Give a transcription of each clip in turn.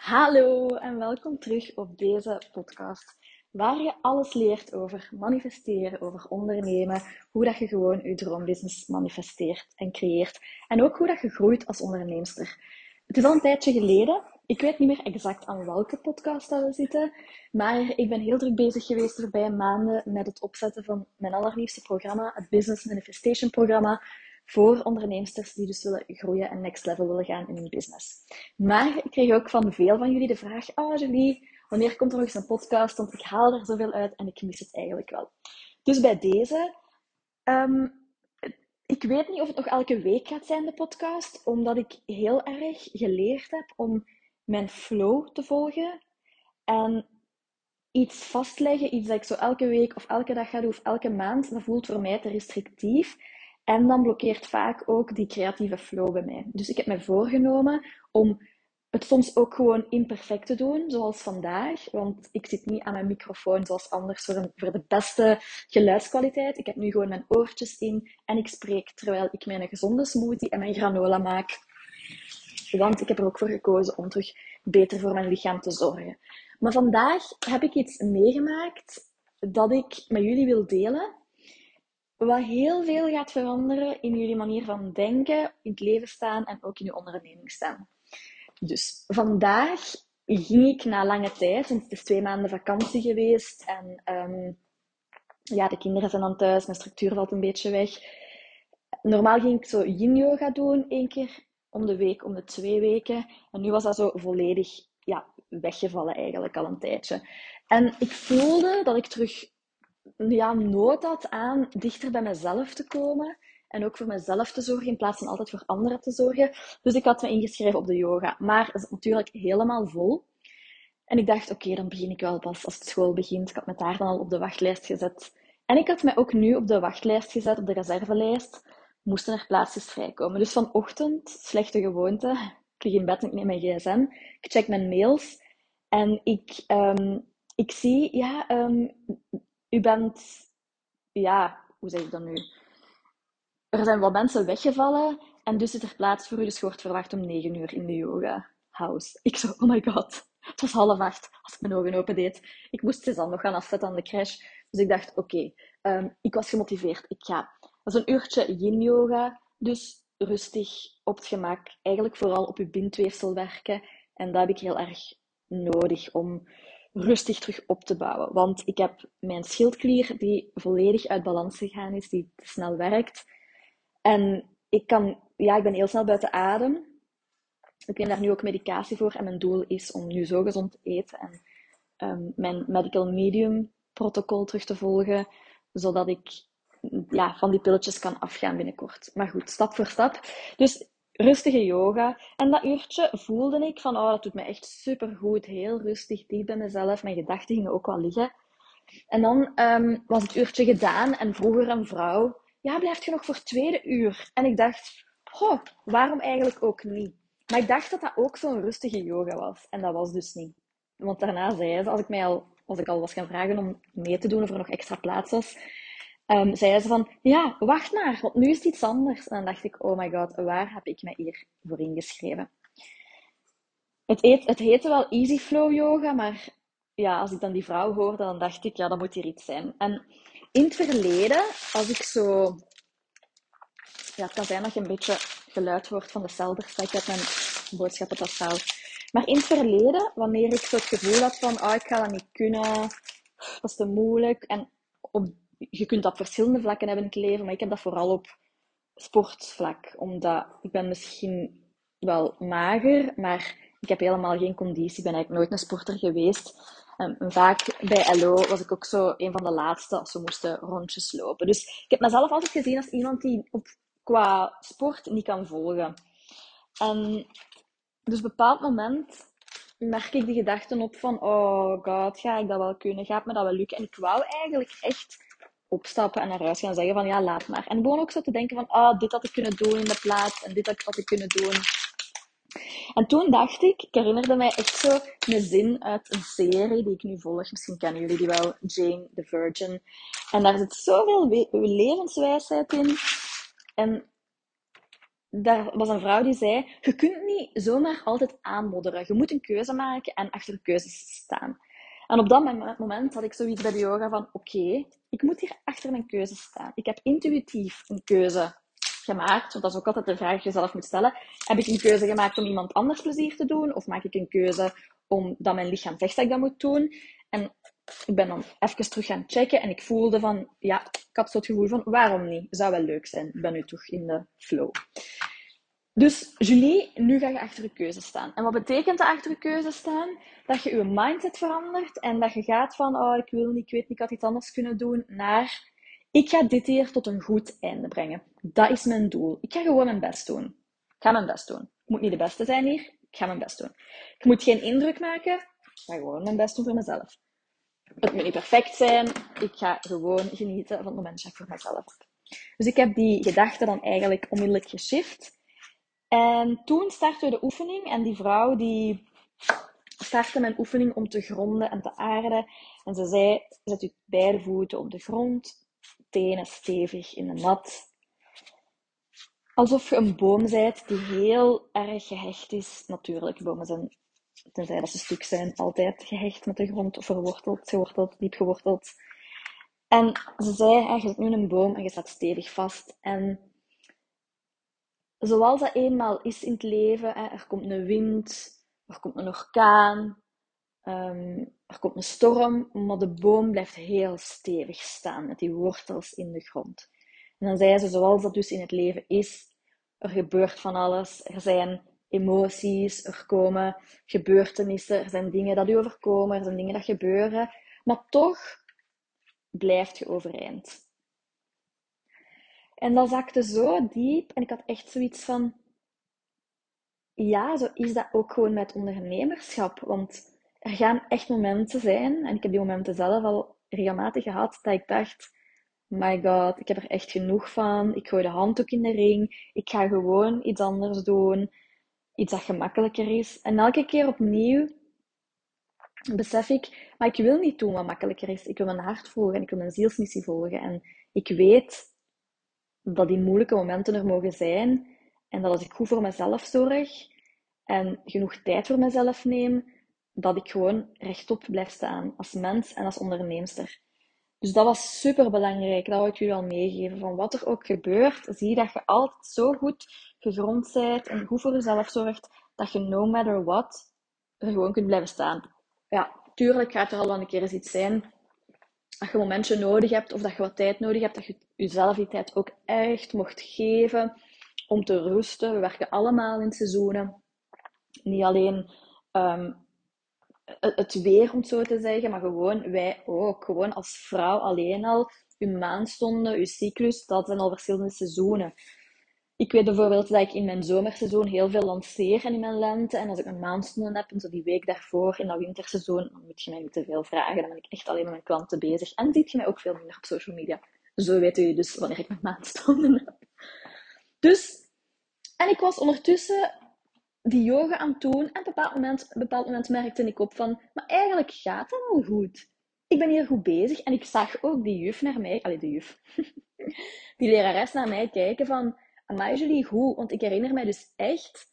Hallo en welkom terug op deze podcast, waar je alles leert over manifesteren, over ondernemen, hoe dat je gewoon je droombusiness manifesteert en creëert en ook hoe dat je groeit als onderneemster. Het is al een tijdje geleden, ik weet niet meer exact aan welke podcast dat we zitten, maar ik ben heel druk bezig geweest de voorbije maanden met het opzetten van mijn allerliefste programma, het Business Manifestation Programma, voor onderneemsters die dus willen groeien en next level willen gaan in hun business. Maar ik kreeg ook van veel van jullie de vraag, oh Julie, wanneer komt er nog eens een podcast? Want ik haal er zoveel uit en ik mis het eigenlijk wel. Dus bij deze, um, ik weet niet of het nog elke week gaat zijn, de podcast, omdat ik heel erg geleerd heb om mijn flow te volgen. En iets vastleggen, iets dat ik zo elke week of elke dag ga doen of elke maand, dat voelt voor mij te restrictief. En dan blokkeert vaak ook die creatieve flow bij mij. Dus ik heb me voorgenomen om het soms ook gewoon imperfect te doen, zoals vandaag. Want ik zit niet aan mijn microfoon zoals anders voor, voor de beste geluidskwaliteit. Ik heb nu gewoon mijn oortjes in en ik spreek terwijl ik mijn gezonde smoothie en mijn granola maak. Want ik heb er ook voor gekozen om terug beter voor mijn lichaam te zorgen. Maar vandaag heb ik iets meegemaakt dat ik met jullie wil delen wat heel veel gaat veranderen in jullie manier van denken, in het leven staan en ook in je onderneming staan. Dus vandaag ging ik na lange tijd, want het is twee maanden vakantie geweest en um, ja, de kinderen zijn dan thuis, mijn structuur valt een beetje weg. Normaal ging ik zo yin yoga doen, één keer om de week, om de twee weken. En nu was dat zo volledig ja, weggevallen eigenlijk al een tijdje. En ik voelde dat ik terug ja, nood had aan dichter bij mezelf te komen. En ook voor mezelf te zorgen in plaats van altijd voor anderen te zorgen. Dus ik had me ingeschreven op de yoga. Maar is natuurlijk helemaal vol. En ik dacht, oké, dan begin ik wel pas als het school begint. Ik had me daar dan al op de wachtlijst gezet. En ik had mij ook nu op de wachtlijst gezet, op de reservelijst. Moesten er plaatsjes vrijkomen. Dus vanochtend, slechte gewoonte. Ik lig in bed en ik neem mijn gsm. Ik check mijn mails. En ik, um, ik zie, ja, um, u bent, ja, hoe zeg ik dat nu? Er zijn wat mensen weggevallen en dus zit er plaats voor u, dus je wordt verwacht om negen uur in de yoga house. Ik zo, oh my god, het was half acht als ik mijn ogen open deed. Ik moest ze dan nog gaan afzetten aan de crash. Dus ik dacht, oké, ehm, ik was gemotiveerd, ik ga. Dat is een uurtje yin yoga, dus rustig, op het gemak. Eigenlijk vooral op je bindweefsel werken. En dat heb ik heel erg nodig om rustig terug op te bouwen. Want ik heb mijn schildklier die volledig uit balans gegaan is, die te snel werkt. En ik, kan, ja, ik ben heel snel buiten adem. Ik neem daar nu ook medicatie voor. En mijn doel is om nu zo gezond te eten en um, mijn medical medium protocol terug te volgen, zodat ik ja, van die pilletjes kan afgaan binnenkort. Maar goed, stap voor stap. Dus rustige yoga. En dat uurtje voelde ik van, oh, dat doet me echt super goed. Heel rustig, diep bij mezelf. Mijn gedachten gingen ook wel liggen. En dan um, was het uurtje gedaan en vroeger een vrouw, ja, blijft je nog voor het tweede uur? En ik dacht, oh, waarom eigenlijk ook niet? Maar ik dacht dat dat ook zo'n rustige yoga was. En dat was dus niet. Want daarna zei ze, als ik, mij al, als ik al was gaan vragen om mee te doen of er nog extra plaats was, um, zeiden ze van, ja, wacht maar, want nu is het iets anders. En dan dacht ik, oh my god, waar heb ik mij hier voor ingeschreven? Het, eet, het heette wel Easy Flow Yoga, maar ja, als ik dan die vrouw hoorde, dan dacht ik, ja, dat moet hier iets zijn. En in het verleden, als ik zo... Ja, het kan zijn dat je een beetje geluid hoort van de celders, dat ik heb mijn boodschappentassaal. Maar in het verleden, wanneer ik zo het gevoel had van, oh, ik ga dat niet kunnen, dat is te moeilijk. En op je kunt dat op verschillende vlakken hebben in het leven, maar ik heb dat vooral op sportvlak. Omdat ik ben misschien wel mager, maar ik heb helemaal geen conditie. Ik ben eigenlijk nooit een sporter geweest. En vaak bij LO was ik ook zo een van de laatste als we moesten rondjes lopen. Dus ik heb mezelf altijd gezien als iemand die op, qua sport niet kan volgen. En dus op een bepaald moment merk ik de gedachten op van, oh god, ga ik dat wel kunnen? Gaat me dat wel lukken? En ik wou eigenlijk echt opstappen en naar huis gaan zeggen van ja, laat maar. En gewoon ook zo te denken van, ah, dit had ik kunnen doen in de plaats en dit had ik kunnen doen. En toen dacht ik, ik herinnerde mij echt zo een zin uit een serie die ik nu volg. Misschien kennen jullie die wel, Jane the Virgin. En daar zit zoveel levenswijsheid in. En daar was een vrouw die zei: Je kunt niet zomaar altijd aanmodderen. Je moet een keuze maken en achter de keuzes staan. En op dat moment had ik zoiets bij de yoga van: Oké, ik moet hier achter mijn keuze staan. Ik heb intuïtief een keuze gemaakt, want dat is ook altijd de vraag die je zelf moet stellen. Heb ik een keuze gemaakt om iemand anders plezier te doen? Of maak ik een keuze omdat mijn lichaam zegt dat ik dat moet doen? En ik ben dan even terug gaan checken en ik voelde van, ja, ik had zo het gevoel van, waarom niet? Zou wel leuk zijn. Ik ben nu toch in de flow. Dus Julie, nu ga je achter de keuze staan. En wat betekent achter de keuze staan? Dat je je mindset verandert en dat je gaat van, oh, ik wil niet, ik weet niet, ik had iets anders kunnen doen, naar, ik ga dit hier tot een goed einde brengen. Dat is mijn doel. Ik ga gewoon mijn best doen. Ik ga mijn best doen. Ik moet niet de beste zijn hier, ik ga mijn best doen. Ik moet geen indruk maken, ik ga gewoon mijn best doen voor mezelf. Het moet niet perfect zijn, ik ga gewoon genieten van het moment dat ik voor mezelf. Dus ik heb die gedachte dan eigenlijk onmiddellijk geshift. En toen startte de oefening en die vrouw die startte mijn oefening om te gronden en te aarden. En ze zei, zet je beide voeten op de grond, tenen stevig in de mat. Alsof je een boom bent die heel erg gehecht is. Natuurlijk, bomen zijn, tenzij dat ze stuk zijn, altijd gehecht met de grond, of verworteld, geworteld, diep geworteld. En ze zei, je nu een boom en je staat stevig vast. En zoals dat eenmaal is in het leven, er komt een wind, er komt een orkaan, ehm, er komt een storm, maar de boom blijft heel stevig staan met die wortels in de grond. En dan zei ze, zoals dat dus in het leven is, er gebeurt van alles, er zijn emoties, er komen gebeurtenissen, er zijn dingen dat u overkomen, er zijn dingen dat gebeuren, maar toch blijft je overeind. En dat zakte zo diep en ik had echt zoiets van, ja, zo is dat ook gewoon met ondernemerschap. Want er gaan echt momenten zijn, en ik heb die momenten zelf al regelmatig gehad, dat ik dacht, my god, ik heb er echt genoeg van. Ik gooi de handdoek in de ring. Ik ga gewoon iets anders doen. Iets dat gemakkelijker is. En elke keer opnieuw besef ik, maar ik wil niet doen wat makkelijker is. Ik wil mijn hart volgen en ik wil mijn zielsmissie volgen. En ik weet dat die moeilijke momenten er mogen zijn. En dat als ik goed voor mezelf zorg en genoeg tijd voor mezelf neem, dat ik gewoon rechtop blijf staan als mens en als onderneemster. Dus dat was super belangrijk. Dat wil ik jullie al meegeven. Van wat er ook gebeurt, zie dat je altijd zo goed gegrond bent en goed voor jezelf zorgt, dat je no matter what er gewoon kunt blijven staan. Ja, tuurlijk gaat er al wel een keer eens iets zijn dat je een momentje nodig hebt of dat je wat tijd nodig hebt, dat je jezelf die tijd ook echt mocht geven om te rusten. We werken allemaal in seizoenen. Niet alleen um, het weer, om het zo te zeggen, maar gewoon wij ook. Gewoon als vrouw alleen al, uw maandstonden, uw cyclus, dat zijn al verschillende seizoenen. Ik weet bijvoorbeeld dat ik in mijn zomerseizoen heel veel lanceer en in mijn lente. En als ik mijn maandstonden heb, en zo die week daarvoor in dat winterseizoen, dan moet je mij niet te veel vragen. Dan ben ik echt alleen met mijn klanten bezig. En ziet je mij ook veel minder op social media. Zo weet u dus wanneer ik mijn maandstonden heb. Dus, en ik was ondertussen die yoga aan het doen. En op een bepaald moment, bepaald moment merkte ik op van, maar eigenlijk gaat het wel goed. Ik ben hier goed bezig. En ik zag ook die juf naar mij, allee, de juf, die lerares naar mij kijken van, amai jullie goed. Want ik herinner mij dus echt,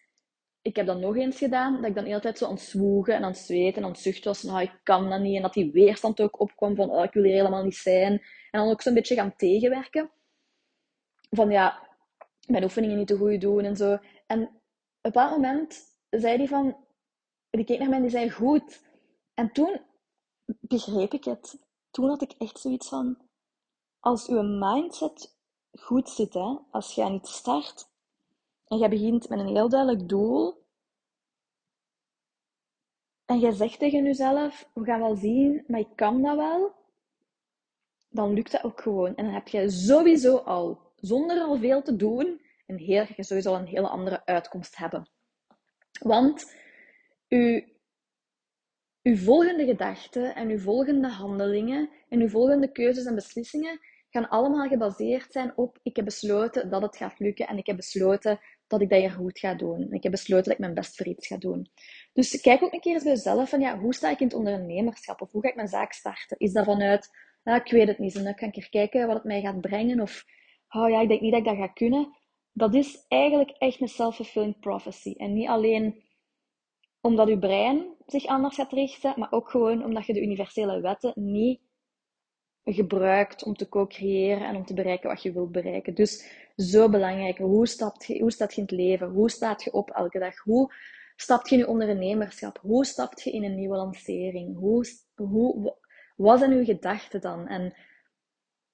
ik heb dat nog eens gedaan, dat ik dan de hele tijd zo aan het zwoegen en aan het zweten en aan het zuchten was. Nou, ik kan dat niet. En dat die weerstand ook opkwam van, oh, ik wil hier helemaal niet zijn. En dan ook zo'n beetje gaan tegenwerken. Van ja, mijn oefeningen niet te goed doen en zo. En een bepaald moment zei hij van... Die keek naar mij en die zei, goed. En toen begreep ik het. Toen had ik echt zoiets van... Als uw mindset goed zit, hè, als jij niet start en jij begint met een heel duidelijk doel... En jij zegt tegen jezelf, we gaan wel zien, maar ik kan dat wel. Dan lukt dat ook gewoon. En dan heb je sowieso al, zonder al veel te doen, een heel, je sowieso een hele andere uitkomst hebben. Want uw, uw volgende gedachten en uw volgende handelingen en uw volgende keuzes en beslissingen gaan allemaal gebaseerd zijn op ik heb besloten dat het gaat lukken en ik heb besloten dat ik dat hier goed ga doen. En ik heb besloten dat ik mijn best voor iets ga doen. Dus kijk ook een keer eens bij jezelf van ja, hoe sta ik in het ondernemerschap of hoe ga ik mijn zaak starten? Is dat vanuit, ik weet het niet, en dan kan ik er kijken wat het mij gaat brengen of oh ja, ik denk niet dat ik dat ga kunnen. dat is eigenlijk echt een self-fulfilling prophecy. En niet alleen omdat je brein zich anders gaat richten, maar ook gewoon omdat je de universele wetten niet gebruikt om te co-creëren en om te bereiken wat je wilt bereiken. Dus zo belangrijk. Hoe, stapt je, hoe staat je in het leven? Hoe staat je op elke dag? Hoe stapt je in je ondernemerschap? Hoe stapt je in een nieuwe lancering? Hoe, hoe, wat zijn uw gedachten dan? En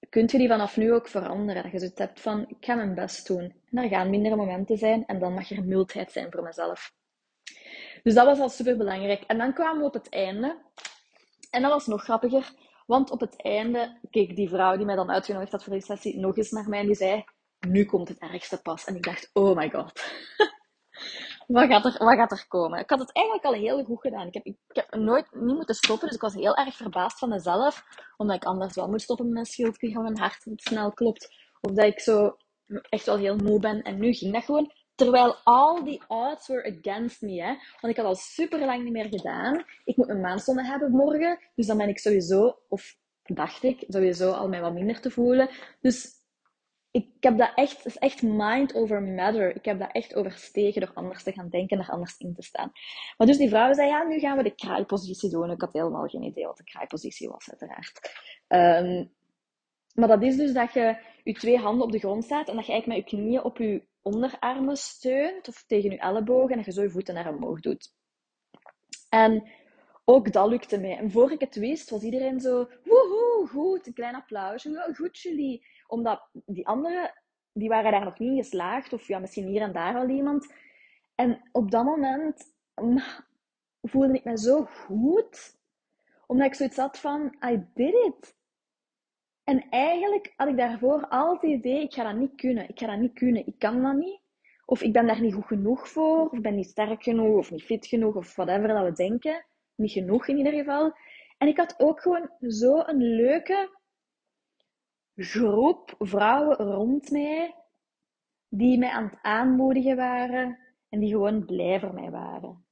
kunt je die vanaf nu ook veranderen? Dat je zoiets hebt van, ik ga mijn best doen. En er gaan mindere momenten zijn en dan mag er mildheid zijn voor mezelf. Dus dat was al super belangrijk. En dan kwamen we op het einde. En dat was nog grappiger. Want op het einde keek die vrouw die mij dan uitgenodigd had voor die sessie nog eens naar mij en die zei: Nu komt het ergste pas. En ik dacht: Oh my god. wat, gaat er, wat gaat er komen? Ik had het eigenlijk al heel goed gedaan. Ik heb, ik heb nooit niet moeten stoppen, dus ik was heel erg verbaasd van mezelf. Omdat ik anders wel moet stoppen met mijn schildklier, van mijn hart het snel klopt. Of dat ik zo echt wel heel moe ben. En nu ging dat gewoon. Terwijl al die odds were against me. Hè? Want ik had al super lang niet meer gedaan. Ik moet mijn maandzonde hebben morgen. Dus dan ben ik sowieso, of dacht ik, sowieso al mij wat minder te voelen. Dus ik heb dat echt, het is echt mind over matter. Ik heb dat echt overstegen door anders te gaan denken, er anders in te staan. Maar dus die vrouw zei, ja, nu gaan we de kraaipositie doen. Ik had helemaal geen idee wat de kraaipositie was, uiteraard. Um, maar dat is dus dat je je twee handen op de grond staat en dat je eigenlijk met je knieën op je onderarmen steunt of tegen je ellebogen en dat je zo je voeten naar omhoog doet. En ook dat lukte mij. En voor ik het wist, was iedereen zo, woehoe, goed, een klein applausje, goed jullie. Omdat die anderen, die waren daar nog niet geslaagd, of ja, misschien hier en daar al iemand. En op dat moment voelde ik me zo goed, omdat ik zoiets had van, I did it. En eigenlijk had ik daarvoor altijd het idee, ik ga dat niet kunnen. Ik ga dat niet kunnen. Ik kan dat niet. Of ik ben daar niet goed genoeg voor. Of ik ben niet sterk genoeg. Of niet fit genoeg. Of whatever dat we denken. Niet genoeg in ieder geval. En ik had ook gewoon zo een leuke groep vrouwen rond mij. Die mij aan het aanmoedigen waren. En die gewoon blij voor mij waren.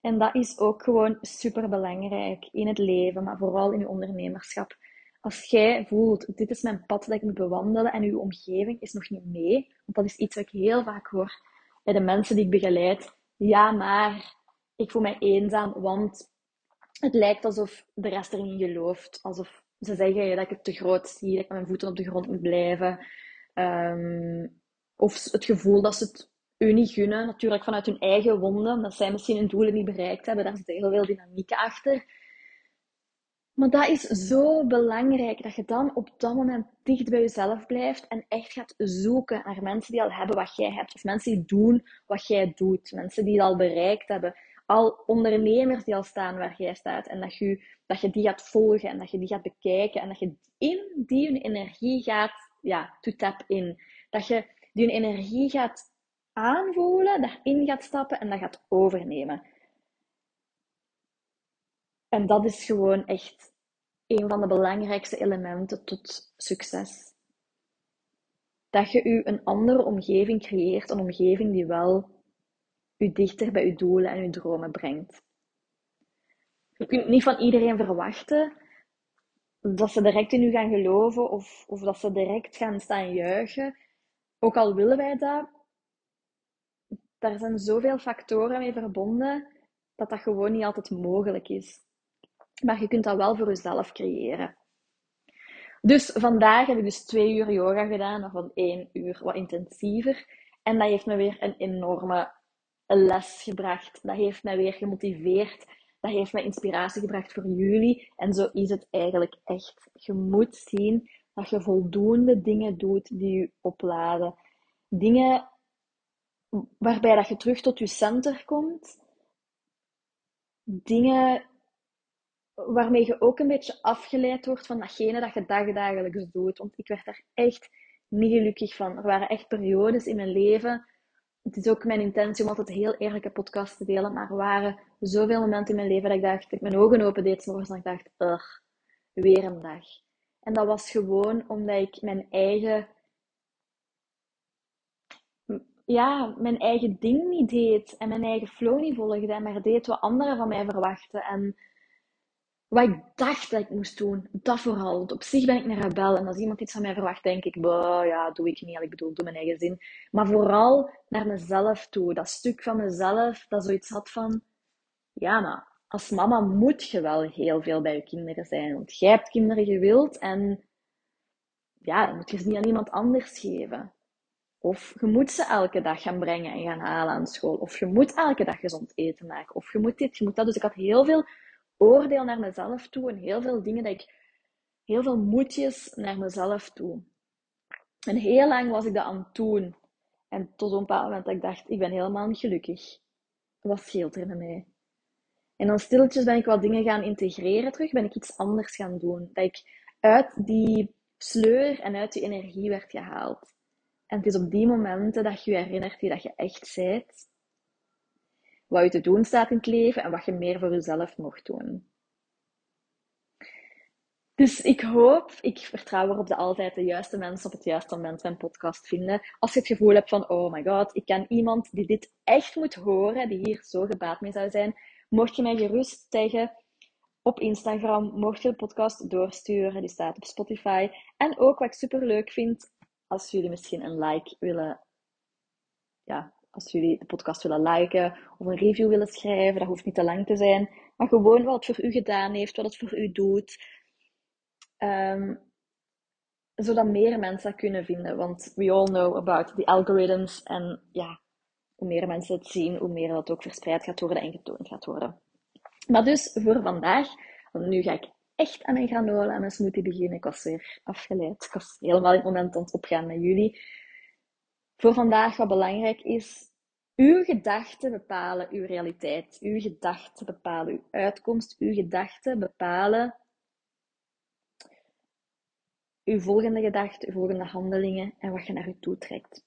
En dat is ook gewoon super belangrijk in het leven. Maar vooral in je ondernemerschap als jij voelt, dit is mijn pad dat ik moet bewandelen en uw omgeving is nog niet mee, want dat is iets wat ik heel vaak hoor bij de mensen die ik begeleid. Ja, maar ik voel mij eenzaam, want het lijkt alsof de rest er niet gelooft. Alsof ze zeggen dat ik het te groot zie, dat ik met mijn voeten op de grond moet blijven. Ehm, of het gevoel dat ze het u niet gunnen, natuurlijk vanuit hun eigen wonden, dat zij misschien hun doelen niet bereikt hebben. Daar zit heel veel dynamiek achter. Maar dat is zo belangrijk dat je dan op dat moment dicht bij jezelf blijft en echt gaat zoeken naar mensen die al hebben wat jij hebt. Of mensen die doen wat jij doet. Mensen die het al bereikt hebben. Al ondernemers die al staan waar jij staat. En dat je, dat je die gaat volgen en dat je die gaat bekijken. En dat je in die hun energie gaat, ja, to tap in. Dat je die hun energie gaat aanvoelen, daarin gaat stappen en dat gaat overnemen. En dat is gewoon echt een van de belangrijkste elementen tot succes. Dat je u een andere omgeving creëert, een omgeving die wel u dichter bij uw doelen en uw dromen brengt. Je kunt niet van iedereen verwachten dat ze direct in u gaan geloven of, of dat ze direct gaan staan juichen. Ook al willen wij dat, daar zijn zoveel factoren mee verbonden dat dat gewoon niet altijd mogelijk is. Maar je kunt dat wel voor jezelf creëren. Dus vandaag heb ik dus twee uur yoga gedaan, van één uur wat intensiever. En dat heeft me weer een enorme les gebracht. Dat heeft me weer gemotiveerd. Dat heeft me inspiratie gebracht voor jullie. En zo is het eigenlijk echt. Je moet zien dat je voldoende dingen doet die je opladen. Dingen waarbij dat je terug tot je center komt. Dingen waarmee je ook een beetje afgeleid wordt van datgene dat je dagdagelijks doet. Want ik werd daar echt niet gelukkig van. Er waren echt periodes in mijn leven. Het is ook mijn intentie om altijd heel eerlijke podcast te delen. Maar er waren zoveel momenten in mijn leven dat ik dacht, dat ik mijn ogen open deed en ik dacht, ugh, weer een dag. En dat was gewoon omdat ik mijn eigen, ja, mijn eigen ding niet deed. En mijn eigen flow niet volgde. Maar deed wat anderen van mij verwachten. En wat ik dacht dat ik moest doen, dat vooral. Want op zich ben ik een rebel en als iemand iets van mij verwacht, denk ik, ja, doe ik niet. Ik bedoel, doe mijn eigen zin. Maar vooral naar mezelf toe. Dat stuk van mezelf dat zoiets had van, ja, maar als mama moet je wel heel veel bij je kinderen zijn. Want jij hebt kinderen gewild en ja, dan moet je ze niet aan iemand anders geven. Of je moet ze elke dag gaan brengen en gaan halen aan school. Of je moet elke dag gezond eten maken. Of je moet dit, je moet dat. Dus ik had heel veel oordeel naar mezelf toe en heel veel dingen dat ik, heel veel moedjes naar mezelf toe. En heel lang was ik dat aan het doen. En tot een bepaald moment dat ik dacht, ik ben helemaal niet gelukkig. Wat scheelt er met mij? En dan stilletjes ben ik wat dingen gaan integreren terug, ben ik iets anders gaan doen. Dat ik uit die sleur en uit die energie werd gehaald. En het is op die momenten dat je herinnert wie dat je echt bent wat je te doen staat in het leven en wat je meer voor jezelf mocht doen. Dus ik hoop, ik vertrouw erop dat altijd de juiste mensen op het juiste moment mijn podcast vinden. Als je het gevoel hebt van, oh my god, ik ken iemand die dit echt moet horen, die hier zo gebaat mee zou zijn, mocht je mij gerust zeggen op Instagram, mocht je de podcast doorsturen, die staat op Spotify. En ook wat ik super leuk vind, als jullie misschien een like willen ja, als jullie de podcast willen liken of een review willen schrijven, dat hoeft niet te lang te zijn. Maar gewoon wat het voor u gedaan heeft, wat het voor u doet. Um, zodat meer mensen dat kunnen vinden. Want we all know about the algorithms. En ja, hoe meer mensen het zien, hoe meer dat ook verspreid gaat worden en getoond gaat worden. Maar dus voor vandaag, want nu ga ik echt aan mijn granola en mijn smoothie beginnen. Ik was weer afgeleid. Ik was helemaal in het moment aan het opgaan met jullie voor vandaag wat belangrijk is. Uw gedachten bepalen uw realiteit. Uw gedachten bepalen uw uitkomst. Uw gedachten bepalen uw volgende gedachten, uw volgende handelingen en wat je naar u toe trekt.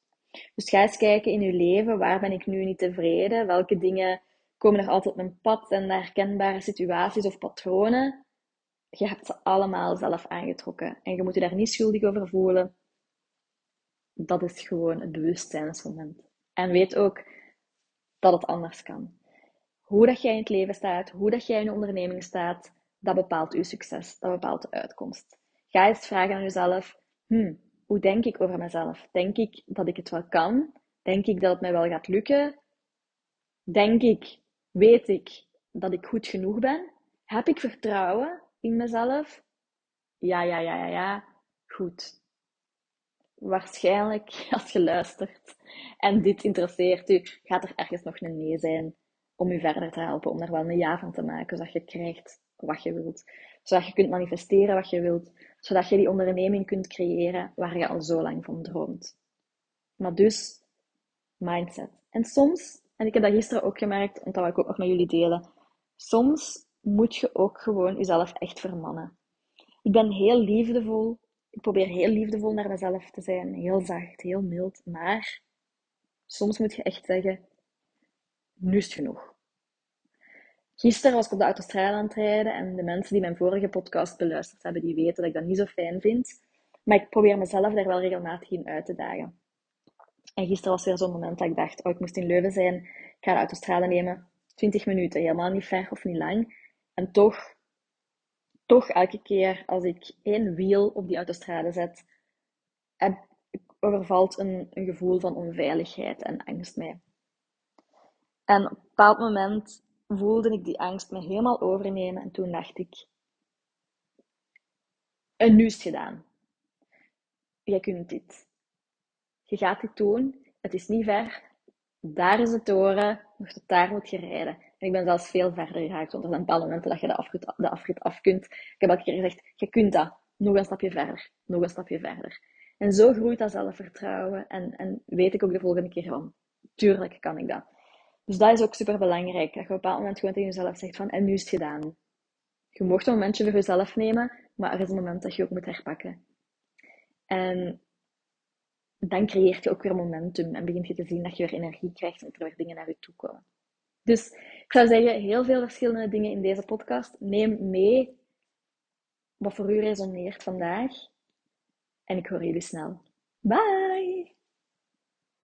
Dus ga eens kijken in uw leven, waar ben ik nu niet tevreden? Welke dingen komen er altijd op mijn pad en herkenbare situaties of patronen? Je hebt ze allemaal zelf aangetrokken en je moet je daar niet schuldig over voelen dat is gewoon het bewustzijnsmoment. En weet ook dat het anders kan. Hoe dat jij in het leven staat, hoe dat jij in een onderneming staat, dat bepaalt uw succes, dat bepaalt de uitkomst. Ga eens vragen aan jezelf, hmm, hoe denk ik over mezelf? Denk ik dat ik het wel kan? Denk ik dat het mij wel gaat lukken? Denk ik, weet ik dat ik goed genoeg ben? Heb ik vertrouwen in mezelf? Ja, ja, ja, ja, ja. Goed waarschijnlijk, als je luistert en dit interesseert u, gaat er ergens nog een nee zijn om u verder te helpen, om er wel een ja van te maken, zodat je krijgt wat je wilt. Zodat je kunt manifesteren wat je wilt. Zodat je die onderneming kunt creëren waar je al zo lang van droomt. Maar dus, mindset. En soms, en ik heb dat gisteren ook gemerkt, en dat wil ik ook nog met jullie delen, soms moet je ook gewoon jezelf echt vermannen. Ik ben heel liefdevol ik probeer heel liefdevol naar mezelf te zijn. Heel zacht, heel mild. Maar soms moet je echt zeggen, nu is het genoeg. Gisteren was ik op de autostrade aan het rijden en de mensen die mijn vorige podcast beluisterd hebben, die weten dat ik dat niet zo fijn vind. Maar ik probeer mezelf daar wel regelmatig in uit te dagen. En gisteren was weer zo'n moment dat ik dacht, oh, ik moest in Leuven zijn. Ik ga de autostrade nemen. 20 minuten, helemaal niet ver of niet lang. En toch toch elke keer als ik één wiel op die autostrade zet, overvalt een, een gevoel van onveiligheid en angst mij. En op een bepaald moment voelde ik die angst me helemaal overnemen en toen dacht ik, en nu is het gedaan. Jij kunt dit. Je gaat dit doen. Het is niet ver. Daar is de toren. Nog tot daar moet je rijden ik ben zelfs veel verder geraakt, want er zijn bepaalde momenten dat je de afrit, af kunt. Ik heb elke keer gezegd, je kunt dat. Nog een stapje verder. Nog een stapje verder. En zo groeit dat zelfvertrouwen. En, en weet ik ook de volgende keer van, tuurlijk kan ik dat. Dus dat is ook super belangrijk. Dat je op een bepaald moment gewoon tegen jezelf zegt van, en nu is het gedaan. Je mocht een momentje voor jezelf nemen, maar er is een moment dat je ook moet herpakken. En dan creëert je ook weer momentum en begint je te zien dat je weer energie krijgt en dat er weer dingen naar je toe komen. Dus ik zou zeggen, heel veel verschillende dingen in deze podcast. Neem mee wat voor u resoneert vandaag. En ik hoor jullie snel. Bye!